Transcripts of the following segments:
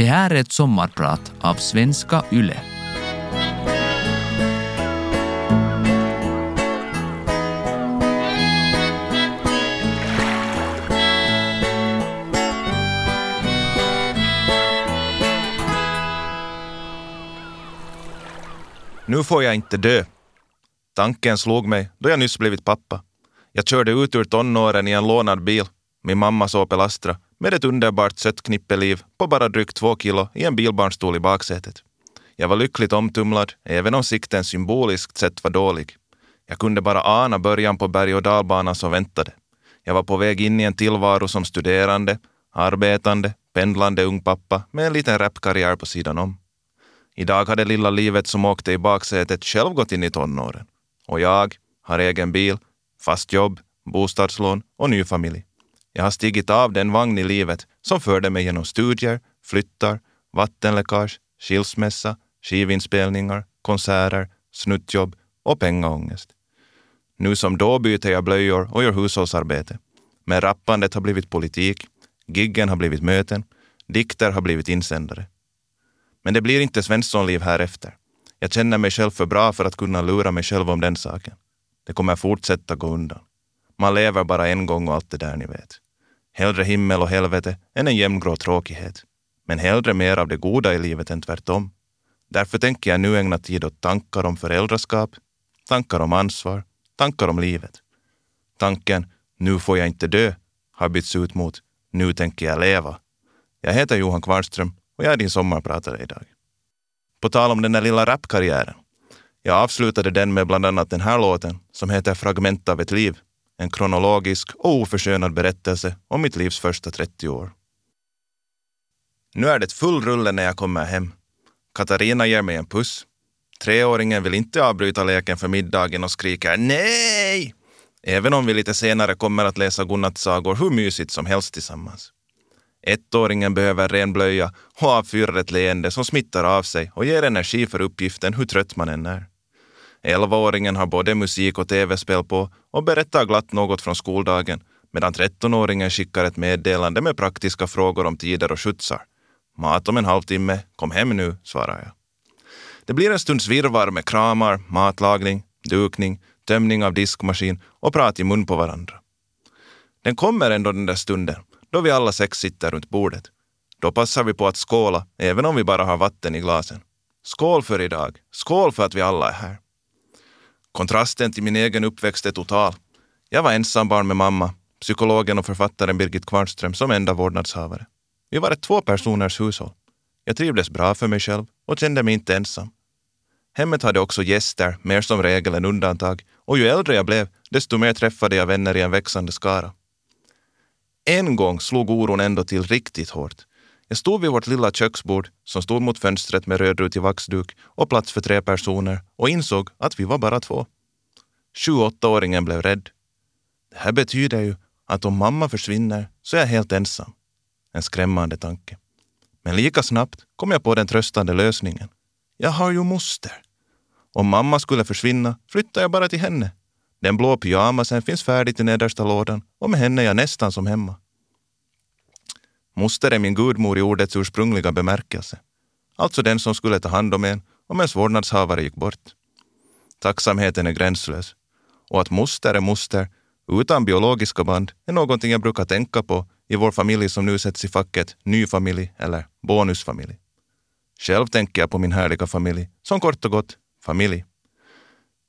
Det här är ett sommarprat av Svenska Yle. Nu får jag inte dö. Tanken slog mig då jag nyss blivit pappa. Jag körde ut ur tonåren i en lånad bil, min mammas Opel Astra, med ett underbart sött knippeliv på bara drygt två kilo i en bilbarnstol i baksätet. Jag var lyckligt omtumlad, även om sikten symboliskt sett var dålig. Jag kunde bara ana början på berg och dalbanan som väntade. Jag var på väg in i en tillvaro som studerande, arbetande, pendlande ung pappa med en liten rapkarriär på sidan om. Idag har det lilla livet som åkte i baksätet själv gått in i tonåren. Och jag har egen bil, fast jobb, bostadslån och ny familj. Jag har stigit av den vagn i livet som förde mig genom studier, flyttar, vattenläckage, skilsmässa, skivinspelningar, konserter, snuttjobb och pengaångest. Nu som då byter jag blöjor och gör hushållsarbete. Men rappandet har blivit politik, giggen har blivit möten, dikter har blivit insändare. Men det blir inte Svenssonliv här efter. Jag känner mig själv för bra för att kunna lura mig själv om den saken. Det kommer fortsätta gå undan. Man lever bara en gång och allt det där ni vet. Hellre himmel och helvete än en jämngrå tråkighet. Men hellre mer av det goda i livet än tvärtom. Därför tänker jag nu ägna tid åt tankar om föräldraskap, tankar om ansvar, tankar om livet. Tanken ”nu får jag inte dö” har bytts ut mot ”nu tänker jag leva”. Jag heter Johan Kvarnström och jag är din sommarpratare idag. På tal om den där lilla rapkarriären. Jag avslutade den med bland annat den här låten som heter Fragment av ett liv. En kronologisk och oförskönad berättelse om mitt livs första 30 år. Nu är det full rulle när jag kommer hem. Katarina ger mig en puss. Treåringen vill inte avbryta leken för middagen och skriker nej! Även om vi lite senare kommer att läsa godnattsagor hur mysigt som helst tillsammans. Ettåringen behöver ren blöja och avfyrar ett leende som smittar av sig och ger energi för uppgiften hur trött man än är. Elvaåringen har både musik och tv-spel på och berättar glatt något från skoldagen medan trettonåringen skickar ett meddelande med praktiska frågor om tider och skjutsar. Mat om en halvtimme, kom hem nu, svarar jag. Det blir en stunds virrvarr med kramar, matlagning, dukning, tömning av diskmaskin och prat i mun på varandra. Den kommer ändå den där stunden då vi alla sex sitter runt bordet. Då passar vi på att skåla, även om vi bara har vatten i glasen. Skål för idag. Skål för att vi alla är här. Kontrasten till min egen uppväxt är total. Jag var ensambarn med mamma, psykologen och författaren Birgit Kvarnström som enda vårdnadshavare. Vi var ett tvåpersoners hushåll. Jag trivdes bra för mig själv och kände mig inte ensam. Hemmet hade också gäster, mer som regel än undantag, och ju äldre jag blev, desto mer träffade jag vänner i en växande skara. En gång slog oron ändå till riktigt hårt. Jag stod vid vårt lilla köksbord som stod mot fönstret med rödrutig vaxduk och plats för tre personer och insåg att vi var bara två. Sju-åttaåringen blev rädd. Det här betyder ju att om mamma försvinner så är jag helt ensam. En skrämmande tanke. Men lika snabbt kom jag på den tröstande lösningen. Jag har ju moster. Om mamma skulle försvinna flyttar jag bara till henne. Den blå pyjamasen finns färdigt i nedersta lådan och med henne är jag nästan som hemma. Moster är min gudmor i ordets ursprungliga bemärkelse. Alltså den som skulle ta hand om en om ens vårdnadshavare gick bort. Tacksamheten är gränslös. Och att moster är moster utan biologiska band är någonting jag brukar tänka på i vår familj som nu sätts i facket ny familj eller bonusfamilj. Själv tänker jag på min härliga familj som kort och gott familj.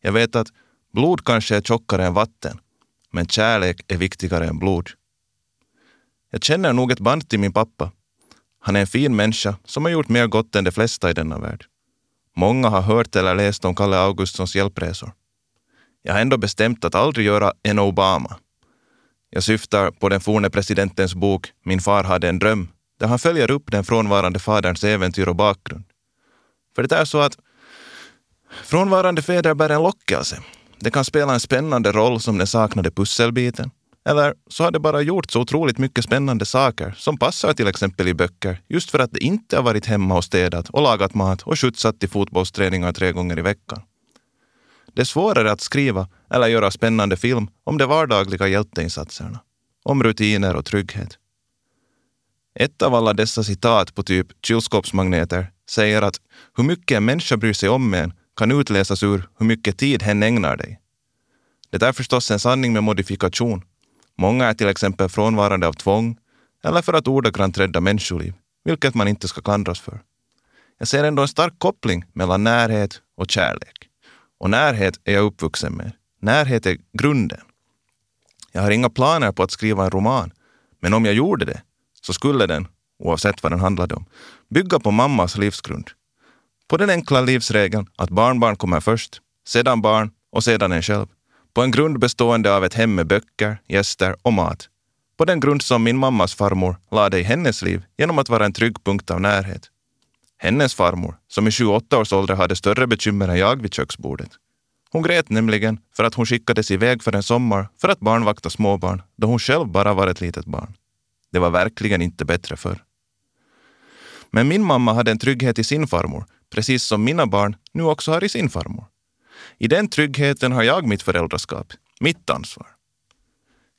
Jag vet att blod kanske är tjockare än vatten, men kärlek är viktigare än blod. Jag känner nog ett band till min pappa. Han är en fin människa som har gjort mer gott än de flesta i denna värld. Många har hört eller läst om Kalle Augustssons hjälpresor. Jag har ändå bestämt att aldrig göra en Obama. Jag syftar på den forne presidentens bok Min far hade en dröm, där han följer upp den frånvarande faderns äventyr och bakgrund. För det är så att frånvarande fäder bär en lockelse. Det kan spela en spännande roll som den saknade pusselbiten. Eller så har det bara gjort så otroligt mycket spännande saker som passar till exempel i böcker just för att det inte har varit hemma och städat och lagat mat och skjutsat till fotbollsträningar tre gånger i veckan. Det är svårare att skriva eller göra spännande film om de vardagliga hjälteinsatserna. Om rutiner och trygghet. Ett av alla dessa citat på typ kylskåpsmagneter säger att hur mycket en människa bryr sig om en kan utläsas ur hur mycket tid hen ägnar dig. Det är förstås en sanning med modifikation. Många är till exempel frånvarande av tvång eller för att ordagrant rädda människoliv, vilket man inte ska klandras för. Jag ser ändå en stark koppling mellan närhet och kärlek. Och närhet är jag uppvuxen med. Närhet är grunden. Jag har inga planer på att skriva en roman, men om jag gjorde det så skulle den, oavsett vad den handlade om, bygga på mammas livsgrund. På den enkla livsregeln att barnbarn kommer först, sedan barn och sedan en själv. På en grund bestående av ett hem med böcker, gäster och mat. På den grund som min mammas farmor lade i hennes liv genom att vara en trygg punkt av närhet. Hennes farmor, som i 28 års ålder hade större bekymmer än jag vid köksbordet. Hon grät nämligen för att hon skickades iväg för en sommar för att barnvakta småbarn då hon själv bara var ett litet barn. Det var verkligen inte bättre förr. Men min mamma hade en trygghet i sin farmor, precis som mina barn nu också har i sin farmor. I den tryggheten har jag mitt föräldraskap, mitt ansvar.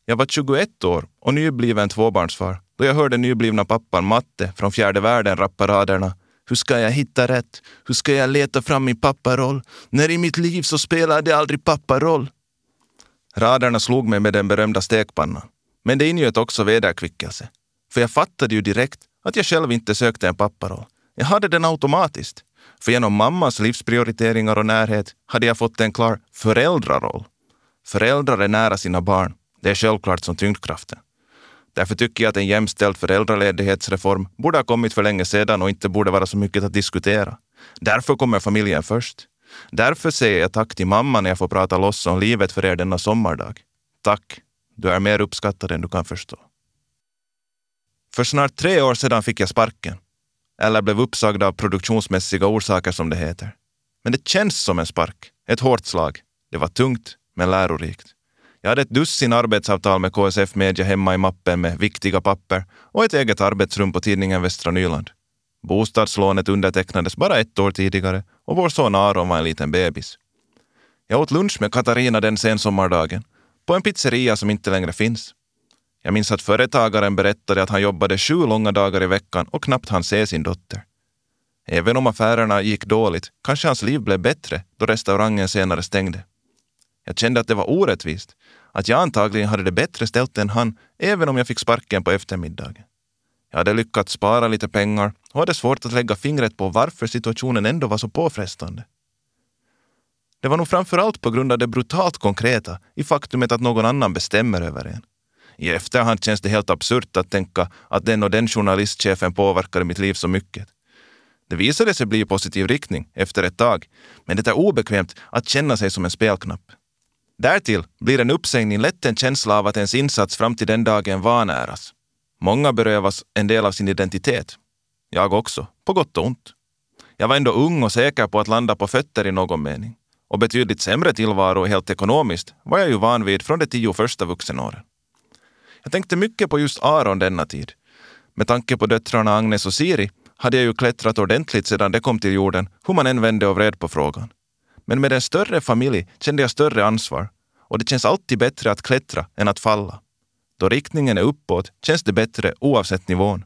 Jag var 21 år och nybliven tvåbarnsfar då jag hörde nyblivna pappan Matte från fjärde världen rappa raderna hur ska jag hitta rätt? Hur ska jag leta fram min papparoll? När i mitt liv så spelade aldrig papparoll. Raderna slog mig med den berömda stekpannan. Men det ingöt också vederkvickelse. För jag fattade ju direkt att jag själv inte sökte en papparoll. Jag hade den automatiskt. För genom mammas livsprioriteringar och närhet hade jag fått en klar föräldraroll. Föräldrar är nära sina barn. Det är självklart som tyngdkraften. Därför tycker jag att en jämställd föräldraledighetsreform borde ha kommit för länge sedan och inte borde vara så mycket att diskutera. Därför kommer familjen först. Därför säger jag tack till mamma när jag får prata loss om livet för er denna sommardag. Tack. Du är mer uppskattad än du kan förstå. För snart tre år sedan fick jag sparken. Eller blev uppsagda av produktionsmässiga orsaker som det heter. Men det känns som en spark. Ett hårt slag. Det var tungt, men lärorikt. Jag hade ett dussin arbetsavtal med KSF Media hemma i mappen med viktiga papper och ett eget arbetsrum på tidningen Västra Nyland. Bostadslånet undertecknades bara ett år tidigare och vår son Aron var en liten bebis. Jag åt lunch med Katarina den sensommardagen på en pizzeria som inte längre finns. Jag minns att företagaren berättade att han jobbade sju långa dagar i veckan och knappt hann se sin dotter. Även om affärerna gick dåligt kanske hans liv blev bättre då restaurangen senare stängde. Jag kände att det var orättvist, att jag antagligen hade det bättre ställt än han, även om jag fick sparken på eftermiddagen. Jag hade lyckats spara lite pengar och hade svårt att lägga fingret på varför situationen ändå var så påfrestande. Det var nog framför allt på grund av det brutalt konkreta i faktumet att någon annan bestämmer över en. I efterhand känns det helt absurt att tänka att den och den journalistchefen påverkade mitt liv så mycket. Det visade sig bli i positiv riktning efter ett tag, men det är obekvämt att känna sig som en spelknapp. Därtill blir en uppsägning lätt en känsla av att ens insats fram till den dagen vanäras. Många berövas en del av sin identitet. Jag också, på gott och ont. Jag var ändå ung och säker på att landa på fötter i någon mening. Och betydligt sämre tillvaro helt ekonomiskt var jag ju van vid från de tio första vuxenåren. Jag tänkte mycket på just Aron denna tid. Med tanke på döttrarna Agnes och Siri hade jag ju klättrat ordentligt sedan de kom till jorden, hur man än vände och vred på frågan. Men med en större familj kände jag större ansvar och det känns alltid bättre att klättra än att falla. Då riktningen är uppåt känns det bättre oavsett nivån.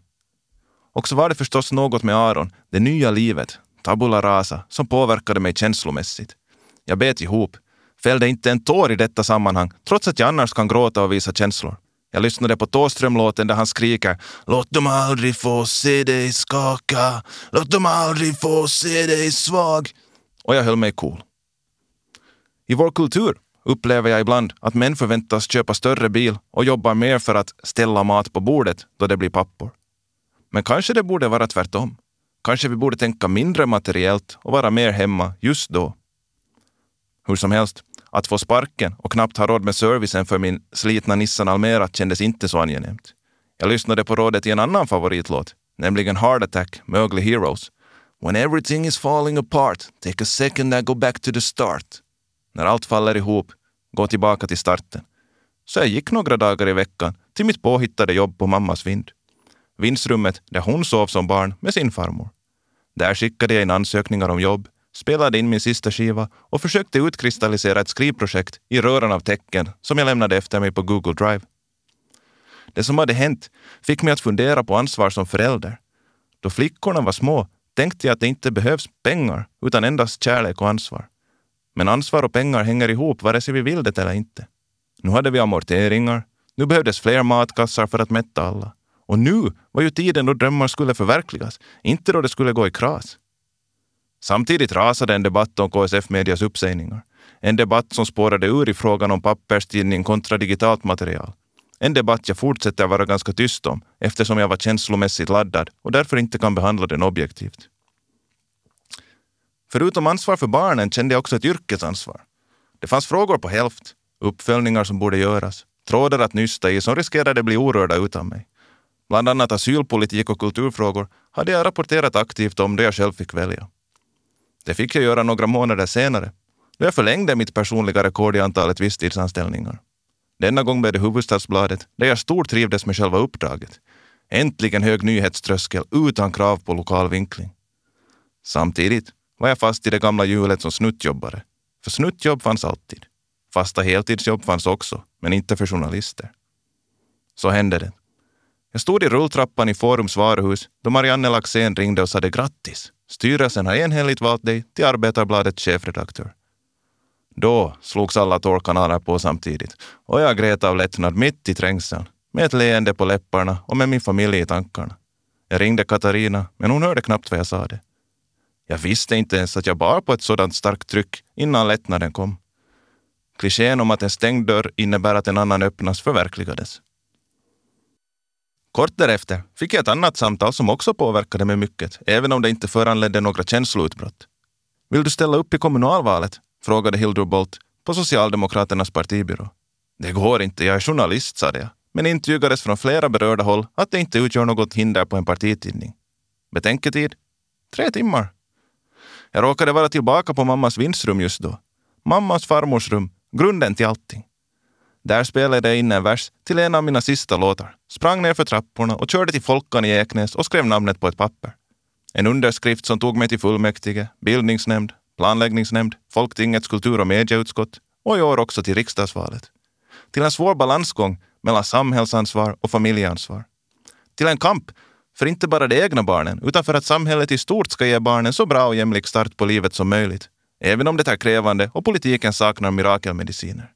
Och så var det förstås något med Aron, det nya livet, tabula rasa, som påverkade mig känslomässigt. Jag bet ihop, fällde inte en tår i detta sammanhang, trots att jag annars kan gråta och visa känslor. Jag lyssnade på Tåström-låten där han skriker Låt dem aldrig få se dig skaka, låt dem aldrig få se dig svag. Och jag höll mig cool. I vår kultur upplever jag ibland att män förväntas köpa större bil och jobba mer för att ställa mat på bordet då det blir pappor. Men kanske det borde vara tvärtom. Kanske vi borde tänka mindre materiellt och vara mer hemma just då. Hur som helst, att få sparken och knappt ha råd med servicen för min slitna Nissan Almera kändes inte så angenämt. Jag lyssnade på rådet i en annan favoritlåt, nämligen Heart Attack med Ugly Heroes. When everything is falling apart, take a second and go back to the start. När allt faller ihop, gå tillbaka till starten. Så jag gick några dagar i veckan till mitt påhittade jobb på mammas vind. Vindsrummet där hon sov som barn med sin farmor. Där skickade jag in ansökningar om jobb, spelade in min sista skiva och försökte utkristallisera ett skrivprojekt i röran av tecken som jag lämnade efter mig på Google Drive. Det som hade hänt fick mig att fundera på ansvar som förälder. Då flickorna var små tänkte jag att det inte behövs pengar utan endast kärlek och ansvar. Men ansvar och pengar hänger ihop vare sig vi vill det eller inte. Nu hade vi amorteringar, nu behövdes fler matkassar för att mätta alla. Och nu var ju tiden då drömmar skulle förverkligas, inte då det skulle gå i kras. Samtidigt rasade en debatt om KSF Medias uppsägningar. En debatt som spårade ur i frågan om papperstidning kontra digitalt material. En debatt jag fortsätter vara ganska tyst om eftersom jag var känslomässigt laddad och därför inte kan behandla den objektivt. Förutom ansvar för barnen kände jag också ett yrkesansvar. Det fanns frågor på hälft, uppföljningar som borde göras, trådar att nysta i som riskerade bli orörda utan mig. Bland annat asylpolitik och kulturfrågor hade jag rapporterat aktivt om det jag själv fick välja. Det fick jag göra några månader senare, då jag förlängde mitt personliga rekord i antalet visstidsanställningar. Denna gång blev det Hufvudstadsbladet, där jag stortrivdes med själva uppdraget. Äntligen hög nyhetströskel utan krav på lokal vinkling. Samtidigt var jag fast i det gamla hjulet som snuttjobbare. För snuttjobb fanns alltid. Fasta heltidsjobb fanns också, men inte för journalister. Så hände det. Jag stod i rulltrappan i Forums varuhus då Marianne Laxén ringde och sade grattis. Styrelsen har enhälligt valt dig till Arbetarbladets chefredaktör. Då slogs alla tårkanaler på samtidigt och jag grät av lättnad mitt i trängseln med ett leende på läpparna och med min familj i tankarna. Jag ringde Katarina, men hon hörde knappt vad jag sade. Jag visste inte ens att jag bar på ett sådant starkt tryck innan lättnaden kom. Klichén om att en stängd dörr innebär att en annan öppnas förverkligades. Kort därefter fick jag ett annat samtal som också påverkade mig mycket, även om det inte föranledde några känsloutbrott. Vill du ställa upp i kommunalvalet? frågade Hildur Bolt på Socialdemokraternas partibyrå. Det går inte, jag är journalist, sade jag, men intygades från flera berörda håll att det inte utgör något hinder på en partitidning. Betänketid? Tre timmar. Jag råkade vara tillbaka på mammas vindsrum just då. Mammas farmors rum, grunden till allting. Där spelade jag in en vers till en av mina sista låtar, sprang ner för trapporna och körde till Folkan i Eknäs och skrev namnet på ett papper. En underskrift som tog mig till fullmäktige, bildningsnämnd, planläggningsnämnd, Folktingets kultur och medieutskott och i år också till riksdagsvalet. Till en svår balansgång mellan samhällsansvar och familjeansvar. Till en kamp för inte bara de egna barnen, utan för att samhället i stort ska ge barnen så bra och jämlik start på livet som möjligt, även om det är krävande och politiken saknar mirakelmediciner.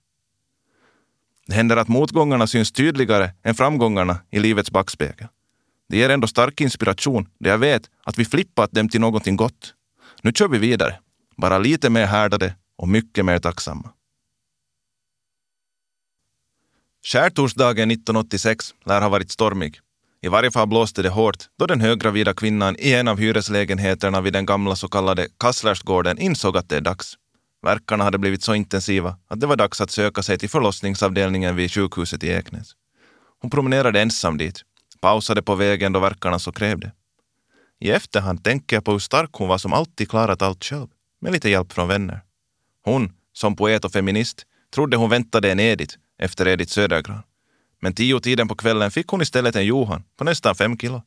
Det händer att motgångarna syns tydligare än framgångarna i livets backspegel. Det ger ändå stark inspiration då jag vet att vi flippat dem till någonting gott. Nu kör vi vidare, bara lite mer härdade och mycket mer tacksamma. Skärtorsdagen 1986 lär ha varit stormig. I varje fall blåste det hårt då den höggravida kvinnan i en av hyreslägenheterna vid den gamla så kallade Kasslersgården insåg att det är dags. Verkarna hade blivit så intensiva att det var dags att söka sig till förlossningsavdelningen vid sjukhuset i Eknäs. Hon promenerade ensam dit, pausade på vägen då verkarna så krävde. I efterhand tänker jag på hur stark hon var som alltid klarat allt själv, med lite hjälp från vänner. Hon, som poet och feminist, trodde hon väntade en Edith efter Edith Södergran. Men tio tiden på kvällen fick hon istället en Johan på nästan fem kilo.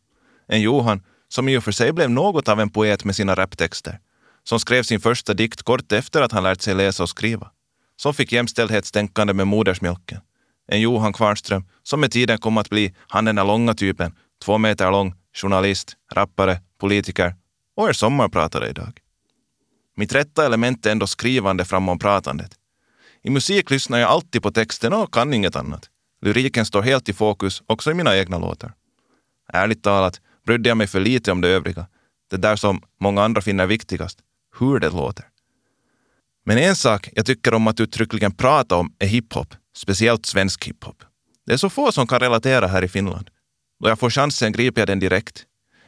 En Johan som i och för sig blev något av en poet med sina raptexter. Som skrev sin första dikt kort efter att han lärt sig läsa och skriva. Som fick jämställdhetstänkande med modersmjölken. En Johan Kvarnström som med tiden kom att bli han den där långa typen, två meter lång, journalist, rappare, politiker och är sommarpratare idag. Mitt rätta element är ändå skrivande framom pratandet. I musik lyssnar jag alltid på texten och kan inget annat. Lyriken står helt i fokus också i mina egna låtar. Ärligt talat brydde jag mig för lite om det övriga. Det där som många andra finner viktigast, hur det låter. Men en sak jag tycker om att uttryckligen prata om är hiphop, speciellt svensk hiphop. Det är så få som kan relatera här i Finland. Då jag får chansen griper jag den direkt.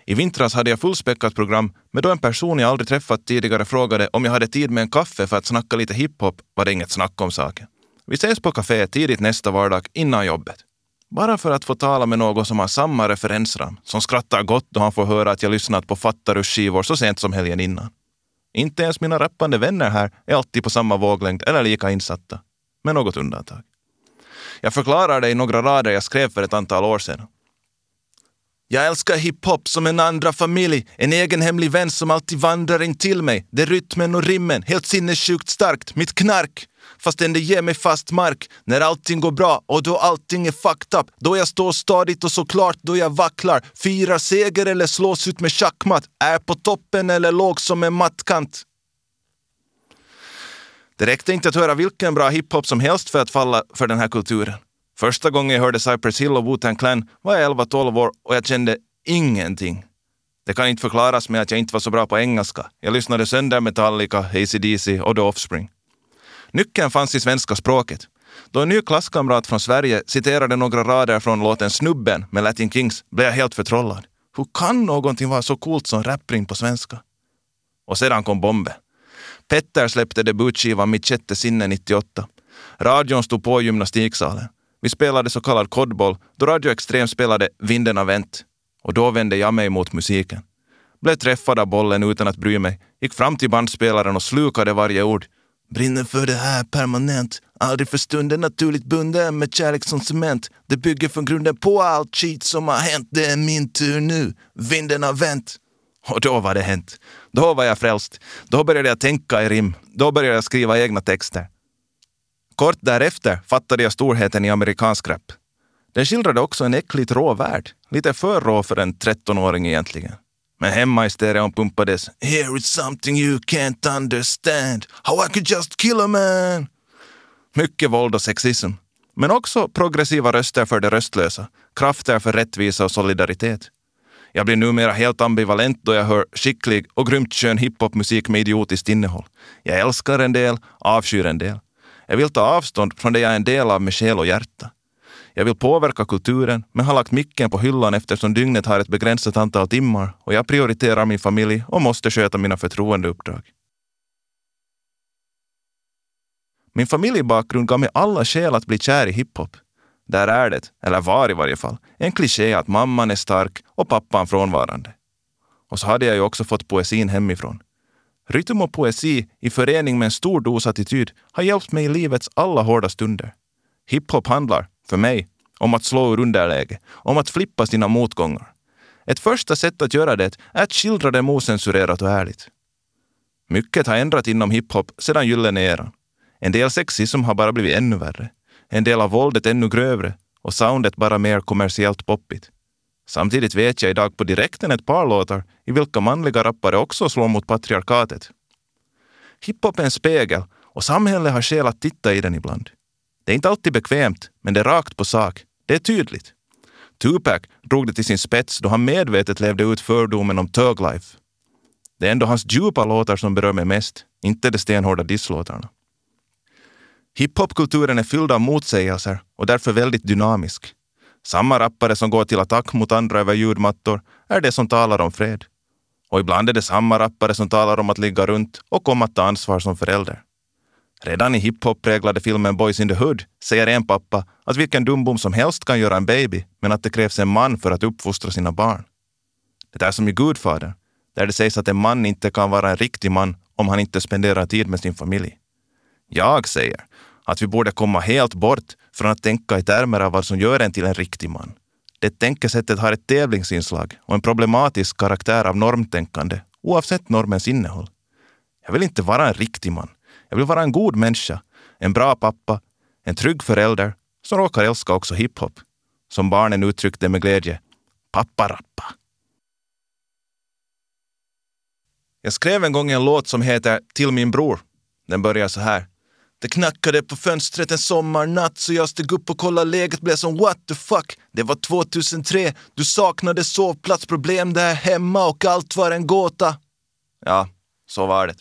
I vintras hade jag fullspäckat program, men då en person jag aldrig träffat tidigare frågade om jag hade tid med en kaffe för att snacka lite hiphop var det inget snack om saken. Vi ses på kafé tidigt nästa vardag innan jobbet. Bara för att få tala med någon som har samma referensram, som skrattar gott då han får höra att jag lyssnat på Fattarus-skivor så sent som helgen innan. Inte ens mina rappande vänner här är alltid på samma våglängd eller lika insatta. Med något undantag. Jag förklarar det i några rader jag skrev för ett antal år sedan. Jag älskar hiphop som en andra familj, en egen hemlig vän som alltid vandrar in till mig. Det är rytmen och rimmen, helt sinnessjukt starkt. Mitt knark, fastän det ger mig fast mark. När allting går bra och då allting är fucked up. Då jag står stadigt och såklart då jag vacklar. Firar seger eller slås ut med schackmatt. Är på toppen eller låg som en mattkant. Det räckte inte att höra vilken bra hiphop som helst för att falla för den här kulturen. Första gången jag hörde Cypress Hill och Wu-Tang Clan var jag 11-12 år och jag kände ingenting. Det kan inte förklaras med att jag inte var så bra på engelska. Jag lyssnade sönder Metallica, AC/DC och The Offspring. Nyckeln fanns i svenska språket. Då en ny klasskamrat från Sverige citerade några rader från låten Snubben med Latin Kings blev jag helt förtrollad. Hur kan någonting vara så coolt som rappring på svenska? Och sedan kom bomben. Petter släppte debutskivan Mitt sjätte sinne 98. Radion stod på i gymnastiksalen. Vi spelade så kallad kodboll då Radio Extrem spelade Vinden har vänt. Och då vände jag mig mot musiken. Blev träffad av bollen utan att bry mig. Gick fram till bandspelaren och slukade varje ord. Brinner för det här permanent. Aldrig för stunden naturligt bunden med kärlek som cement. Det bygger från grunden på allt skit som har hänt. Det är min tur nu. Vinden har vänt. Och då var det hänt. Då var jag frälst. Då började jag tänka i rim. Då började jag skriva egna texter. Kort därefter fattade jag storheten i amerikansk rap. Den skildrade också en äckligt rå värld. Lite för rå för en 13-åring egentligen. Men hemma i stereon pumpades “Here is something you can't understand, how I could just kill a man”. Mycket våld och sexism. Men också progressiva röster för de röstlösa, krafter för rättvisa och solidaritet. Jag blir numera helt ambivalent då jag hör skicklig och grymt skön hiphopmusik med idiotiskt innehåll. Jag älskar en del, avskyr en del. Jag vill ta avstånd från det jag är en del av med själ och hjärta. Jag vill påverka kulturen, men har lagt micken på hyllan eftersom dygnet har ett begränsat antal timmar och jag prioriterar min familj och måste sköta mina förtroendeuppdrag. Min familjebakgrund gav mig alla skäl att bli kär i hiphop. Där är det, eller var i varje fall, en kliché att mamman är stark och pappan frånvarande. Och så hade jag ju också fått poesin hemifrån. Rytm och poesi i förening med en stor dos attityd har hjälpt mig i livets alla hårda stunder. Hiphop handlar, för mig, om att slå ur underläge, om att flippa sina motgångar. Ett första sätt att göra det är att skildra dem osensurerat och ärligt. Mycket har ändrat inom hiphop sedan gyllene eran. En del sexism har bara blivit ännu värre. En del av våldet ännu grövre och soundet bara mer kommersiellt poppigt. Samtidigt vet jag idag på direkten ett par låtar i vilka manliga rappare också slår mot patriarkatet. Hiphop är en spegel och samhället har skäl att titta i den ibland. Det är inte alltid bekvämt, men det är rakt på sak. Det är tydligt. Tupac drog det till sin spets då han medvetet levde ut fördomen om thug life. Det är ändå hans djupa låtar som berör mig mest, inte de stenhårda disslåtarna. Hiphopkulturen är fylld av motsägelser och därför väldigt dynamisk. Samma rappare som går till attack mot andra över ljudmattor är det som talar om fred. Och ibland är det samma rappare som talar om att ligga runt och om att ta ansvar som förälder. Redan i hiphop-präglade filmen Boys in the Hood säger en pappa att vilken dumbom som helst kan göra en baby, men att det krävs en man för att uppfostra sina barn. Det är som i Gudfadern, där det sägs att en man inte kan vara en riktig man om han inte spenderar tid med sin familj. Jag säger att vi borde komma helt bort från att tänka i termer av vad som gör en till en riktig man. Det tänkesättet har ett tävlingsinslag och en problematisk karaktär av normtänkande, oavsett normens innehåll. Jag vill inte vara en riktig man. Jag vill vara en god människa, en bra pappa, en trygg förälder som råkar älska också hiphop. Som barnen uttryckte med glädje, pappa-rappa. Jag skrev en gång en låt som heter Till min bror. Den börjar så här. Det knackade på fönstret en sommarnatt så jag steg upp och kollade läget blev som what the fuck. Det var 2003, du saknade sovplatsproblem där hemma och allt var en gåta. Ja, så var det.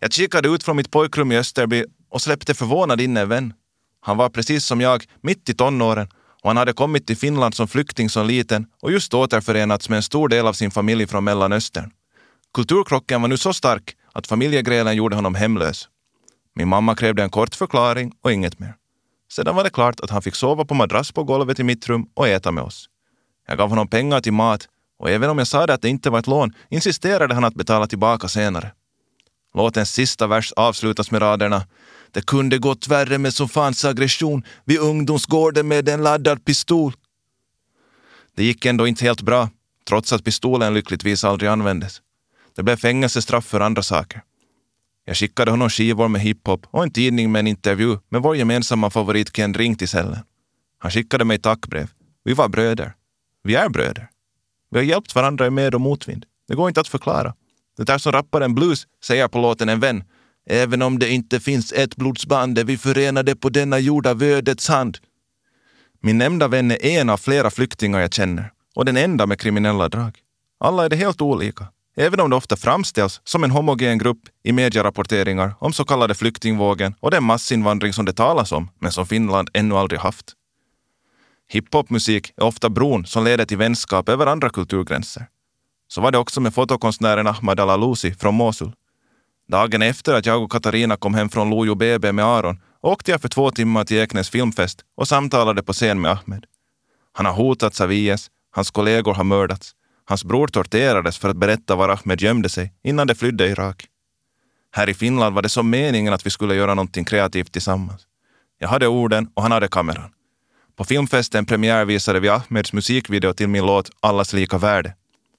Jag kikade ut från mitt pojkrum i Österby och släppte förvånad in en vän. Han var precis som jag, mitt i tonåren och han hade kommit till Finland som flykting som liten och just återförenats med en stor del av sin familj från Mellanöstern. Kulturkrocken var nu så stark att familjegrälen gjorde honom hemlös. Min mamma krävde en kort förklaring och inget mer. Sedan var det klart att han fick sova på madrass på golvet i mitt rum och äta med oss. Jag gav honom pengar till mat och även om jag sa att det inte var ett lån insisterade han att betala tillbaka senare. Låtens sista vers avslutas med raderna Det kunde gått värre med som fanns aggression vid ungdomsgården med en laddad pistol. Det gick ändå inte helt bra trots att pistolen lyckligtvis aldrig användes. Det blev fängelsestraff för andra saker. Jag skickade honom skivor med hiphop och en tidning med en intervju med vår gemensamma favorit Ken Ring till cellen. Han skickade mig tackbrev. Vi var bröder. Vi är bröder. Vi har hjälpt varandra i med och motvind. Det går inte att förklara. Det där som rapparen Blues säger på låten En vän. Även om det inte finns ett blodsband är vi förenade på denna jord av ödets hand. Min nämnda vän är en av flera flyktingar jag känner och den enda med kriminella drag. Alla är det helt olika, även om det ofta framställs som en homogen grupp i medierapporteringar om så kallade flyktingvågen och den massinvandring som det talas om, men som Finland ännu aldrig haft. Hiphopmusik är ofta bron som leder till vänskap över andra kulturgränser. Så var det också med fotokonstnären Ahmad Alalusi från Mosul. Dagen efter att jag och Katarina kom hem från Lojo BB med Aron åkte jag för två timmar till Eknäs filmfest och samtalade på scen med Ahmed. Han har hotats av IS, hans kollegor har mördats. Hans bror torterades för att berätta var Ahmed gömde sig innan de flydde Irak. Här i Finland var det som meningen att vi skulle göra någonting kreativt tillsammans. Jag hade orden och han hade kameran. På filmfesten premiärvisade vi Ahmeds musikvideo till min låt Allas lika värde.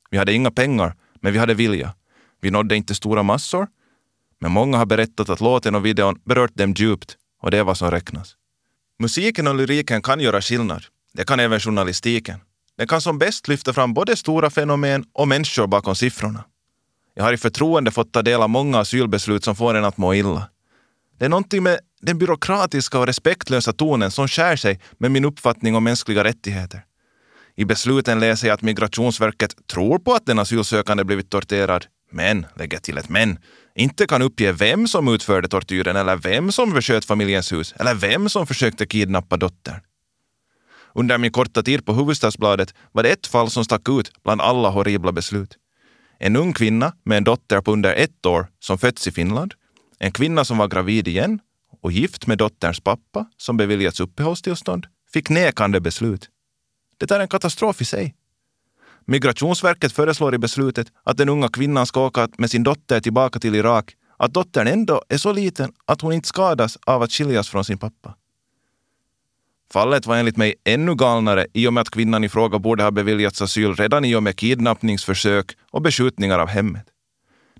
Vi hade inga pengar, men vi hade vilja. Vi nådde inte stora massor, men många har berättat att låten och videon berört dem djupt och det är vad som räknas. Musiken och lyriken kan göra skillnad. Det kan även journalistiken. Den kan som bäst lyfta fram både stora fenomen och människor bakom siffrorna. Jag har i förtroende fått ta del av många asylbeslut som får en att må illa. Det är någonting med den byråkratiska och respektlösa tonen som skär sig med min uppfattning om mänskliga rättigheter. I besluten läser jag att Migrationsverket tror på att den asylsökande blivit torterad, men, lägger till ett men, inte kan uppge vem som utförde tortyren eller vem som försköt familjens hus eller vem som försökte kidnappa dottern. Under min korta tid på Hufvudstadsbladet var det ett fall som stack ut bland alla horribla beslut. En ung kvinna med en dotter på under ett år som fötts i Finland, en kvinna som var gravid igen och gift med dotterns pappa som beviljats uppehållstillstånd, fick nekande beslut. Det är en katastrof i sig. Migrationsverket föreslår i beslutet att den unga kvinnan ska åka med sin dotter tillbaka till Irak, att dottern ändå är så liten att hon inte skadas av att skiljas från sin pappa. Fallet var enligt mig ännu galnare i och med att kvinnan i fråga borde ha beviljats asyl redan i och med kidnappningsförsök och beskjutningar av hemmet.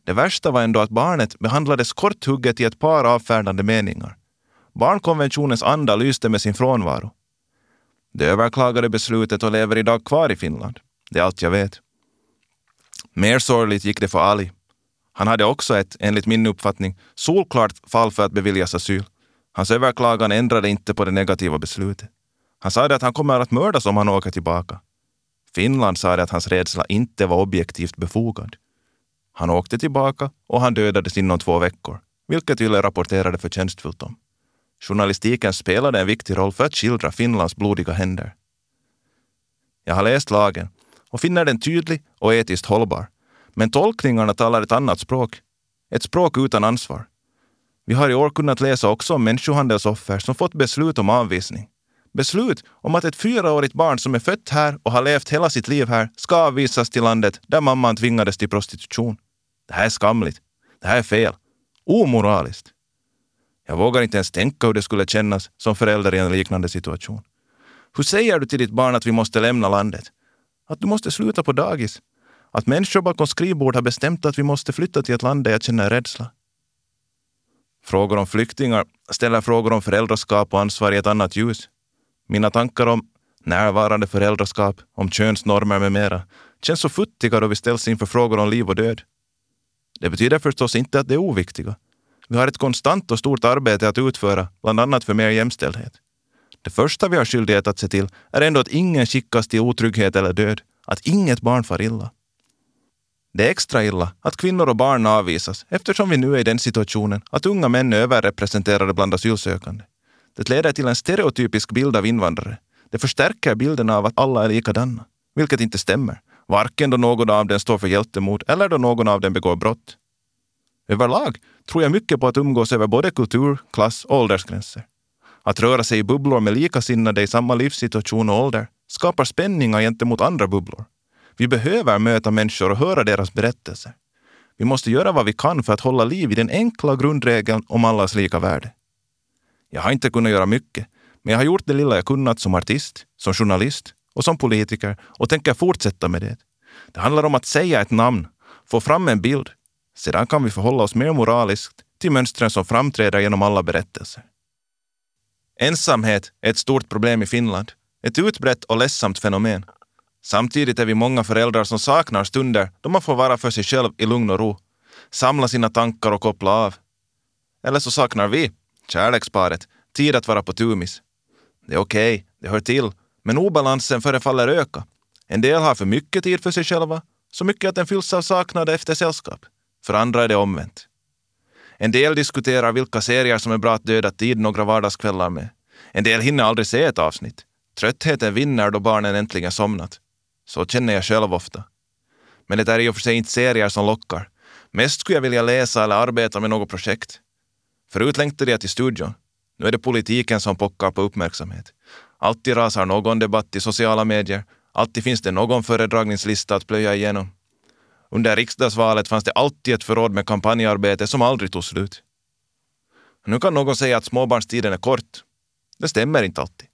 Det värsta var ändå att barnet behandlades korthugget i ett par avfärdande meningar. Barnkonventionens anda lyste med sin frånvaro. Det överklagade beslutet och lever idag kvar i Finland. Det är allt jag vet. Mer sorgligt gick det för Ali. Han hade också ett, enligt min uppfattning, solklart fall för att beviljas asyl. Hans överklagan ändrade inte på det negativa beslutet. Han sade att han kommer att mördas om han åker tillbaka. Finland sade att hans rädsla inte var objektivt befogad. Han åkte tillbaka och han dödades inom två veckor, vilket Yle rapporterade förtjänstfullt om. Journalistiken spelade en viktig roll för att skildra Finlands blodiga händer. Jag har läst lagen och finner den tydlig och etiskt hållbar. Men tolkningarna talar ett annat språk. Ett språk utan ansvar. Vi har i år kunnat läsa också om människohandelsoffer som fått beslut om avvisning. Beslut om att ett fyraårigt barn som är fött här och har levt hela sitt liv här ska avvisas till landet där mamman tvingades till prostitution. Det här är skamligt. Det här är fel. Omoraliskt. Jag vågar inte ens tänka hur det skulle kännas som förälder i en liknande situation. Hur säger du till ditt barn att vi måste lämna landet? Att du måste sluta på dagis? Att människor bakom skrivbord har bestämt att vi måste flytta till ett land där jag känner rädsla? Frågor om flyktingar ställer frågor om föräldraskap och ansvar i ett annat ljus. Mina tankar om närvarande föräldraskap, om könsnormer med mera känns så futtiga då vi ställs inför frågor om liv och död. Det betyder förstås inte att de är oviktiga. Vi har ett konstant och stort arbete att utföra, bland annat för mer jämställdhet. Det första vi har skyldighet att se till är ändå att ingen skickas till otrygghet eller död, att inget barn far illa. Det är extra illa att kvinnor och barn avvisas eftersom vi nu är i den situationen att unga män är överrepresenterade bland asylsökande. Det leder till en stereotypisk bild av invandrare. Det förstärker bilden av att alla är likadana, vilket inte stämmer. Varken då någon av dem står för hjältemod eller då någon av dem begår brott. Överlag tror jag mycket på att umgås över både kultur, klass och åldersgränser. Att röra sig i bubblor med likasinnade i samma livssituation och ålder skapar spänningar gentemot andra bubblor. Vi behöver möta människor och höra deras berättelser. Vi måste göra vad vi kan för att hålla liv i den enkla grundregeln om allas lika värde. Jag har inte kunnat göra mycket, men jag har gjort det lilla jag kunnat som artist, som journalist och som politiker och tänker fortsätta med det. Det handlar om att säga ett namn, få fram en bild. Sedan kan vi förhålla oss mer moraliskt till mönstren som framträder genom alla berättelser. Ensamhet är ett stort problem i Finland. Ett utbrett och ledsamt fenomen. Samtidigt är vi många föräldrar som saknar stunder då man får vara för sig själv i lugn och ro, samla sina tankar och koppla av. Eller så saknar vi, kärleksparet, tid att vara på tumis. Det är okej, okay, det hör till, men obalansen förefaller öka. En del har för mycket tid för sig själva, så mycket att den fylls av saknad efter sällskap. För andra är det omvänt. En del diskuterar vilka serier som är bra att döda tid några vardagskvällar med. En del hinner aldrig se ett avsnitt. Tröttheten vinner då barnen äntligen somnat. Så känner jag själv ofta. Men det är i och för sig inte serier som lockar. Mest skulle jag vilja läsa eller arbeta med något projekt. Förut längtade jag till studion. Nu är det politiken som pockar på uppmärksamhet. Alltid rasar någon debatt i sociala medier. Alltid finns det någon föredragningslista att plöja igenom. Under riksdagsvalet fanns det alltid ett förråd med kampanjarbete som aldrig tog slut. Nu kan någon säga att småbarnstiden är kort. Det stämmer inte alltid.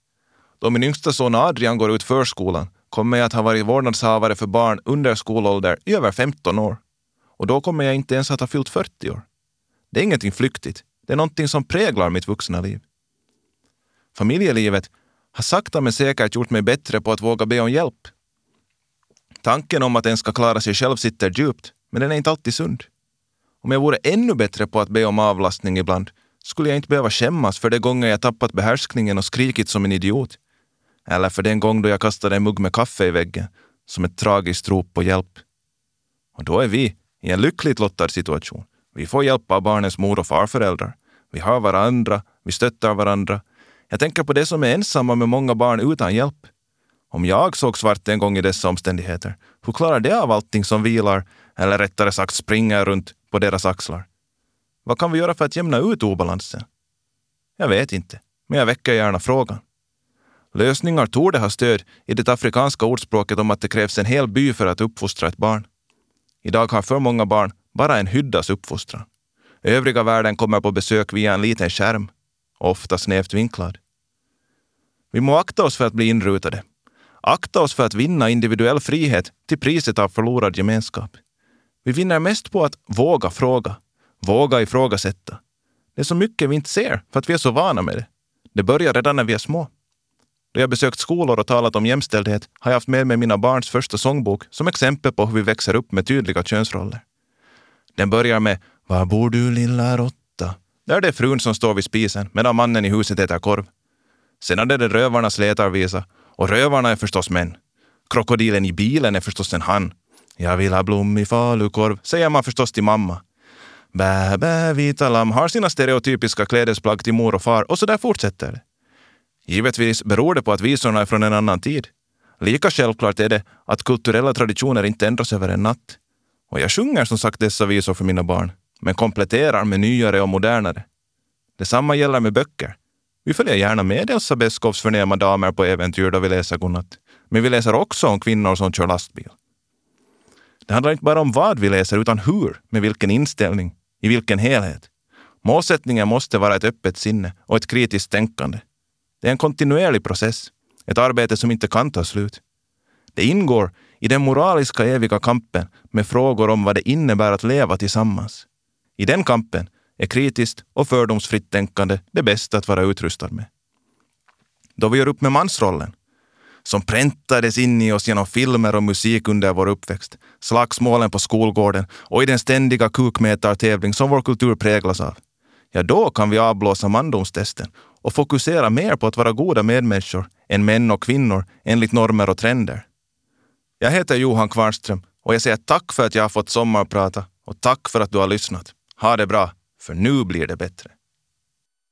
Då min yngsta son Adrian går ut förskolan kommer jag att ha varit vårdnadshavare för barn under skolålder i över 15 år. Och då kommer jag inte ens att ha fyllt 40 år. Det är ingenting flyktigt. Det är någonting som präglar mitt vuxna liv. Familjelivet har sakta men säkert gjort mig bättre på att våga be om hjälp. Tanken om att en ska klara sig själv sitter djupt, men den är inte alltid sund. Om jag vore ännu bättre på att be om avlastning ibland skulle jag inte behöva skämmas för de gånger jag tappat behärskningen och skrikit som en idiot. Eller för den gång då jag kastade en mugg med kaffe i väggen som ett tragiskt rop på hjälp. Och då är vi i en lyckligt lottad situation. Vi får hjälp av barnens mor och farföräldrar. Vi har varandra, vi stöttar varandra. Jag tänker på de som är ensamma med många barn utan hjälp. Om jag såg svart en gång i dessa omständigheter, hur klarar de av allting som vilar, eller rättare sagt springer runt på deras axlar? Vad kan vi göra för att jämna ut obalansen? Jag vet inte, men jag väcker gärna frågan. Lösningar torde ha stöd i det afrikanska ordspråket om att det krävs en hel by för att uppfostra ett barn. Idag har för många barn bara en hyddas uppfostran. Övriga världen kommer på besök via en liten skärm, ofta snävt vinklad. Vi må akta oss för att bli inrutade. Akta oss för att vinna individuell frihet till priset av förlorad gemenskap. Vi vinner mest på att våga fråga, våga ifrågasätta. Det är så mycket vi inte ser för att vi är så vana med det. Det börjar redan när vi är små. Då jag besökt skolor och talat om jämställdhet har jag haft med mig mina barns första sångbok som exempel på hur vi växer upp med tydliga könsroller. Den börjar med Var bor du lilla råtta? Där det är frun som står vid spisen medan mannen i huset äter korv. Sedan är det rövarnas letarvisa och rövarna är förstås män. Krokodilen i bilen är förstås en han. Jag vill ha blommig falukorv, säger man förstås till mamma. Bä, bä, vita lamm har sina stereotypiska klädesplagg till mor och far och så där fortsätter det. Givetvis beror det på att visorna är från en annan tid. Lika självklart är det att kulturella traditioner inte ändras över en natt. Och jag sjunger som sagt dessa visor för mina barn, men kompletterar med nyare och modernare. Detsamma gäller med böcker. Vi följer gärna med Elsa Beskows förnäma damer på äventyr då vi läser godnatt. Men vi läser också om kvinnor som kör lastbil. Det handlar inte bara om vad vi läser, utan hur, med vilken inställning, i vilken helhet. Målsättningen måste vara ett öppet sinne och ett kritiskt tänkande. Det är en kontinuerlig process, ett arbete som inte kan ta slut. Det ingår i den moraliska eviga kampen med frågor om vad det innebär att leva tillsammans. I den kampen är kritiskt och fördomsfritt tänkande det bästa att vara utrustad med. Då vi gör upp med mansrollen, som präntades in i oss genom filmer och musik under vår uppväxt, slagsmålen på skolgården och i den ständiga kukmätartävling som vår kultur präglas av, ja då kan vi avblåsa mandomstesten och fokusera mer på att vara goda medmänniskor än män och kvinnor enligt normer och trender. Jag heter Johan Kvarnström och jag säger tack för att jag har fått sommarprata och tack för att du har lyssnat. Ha det bra, för nu blir det bättre.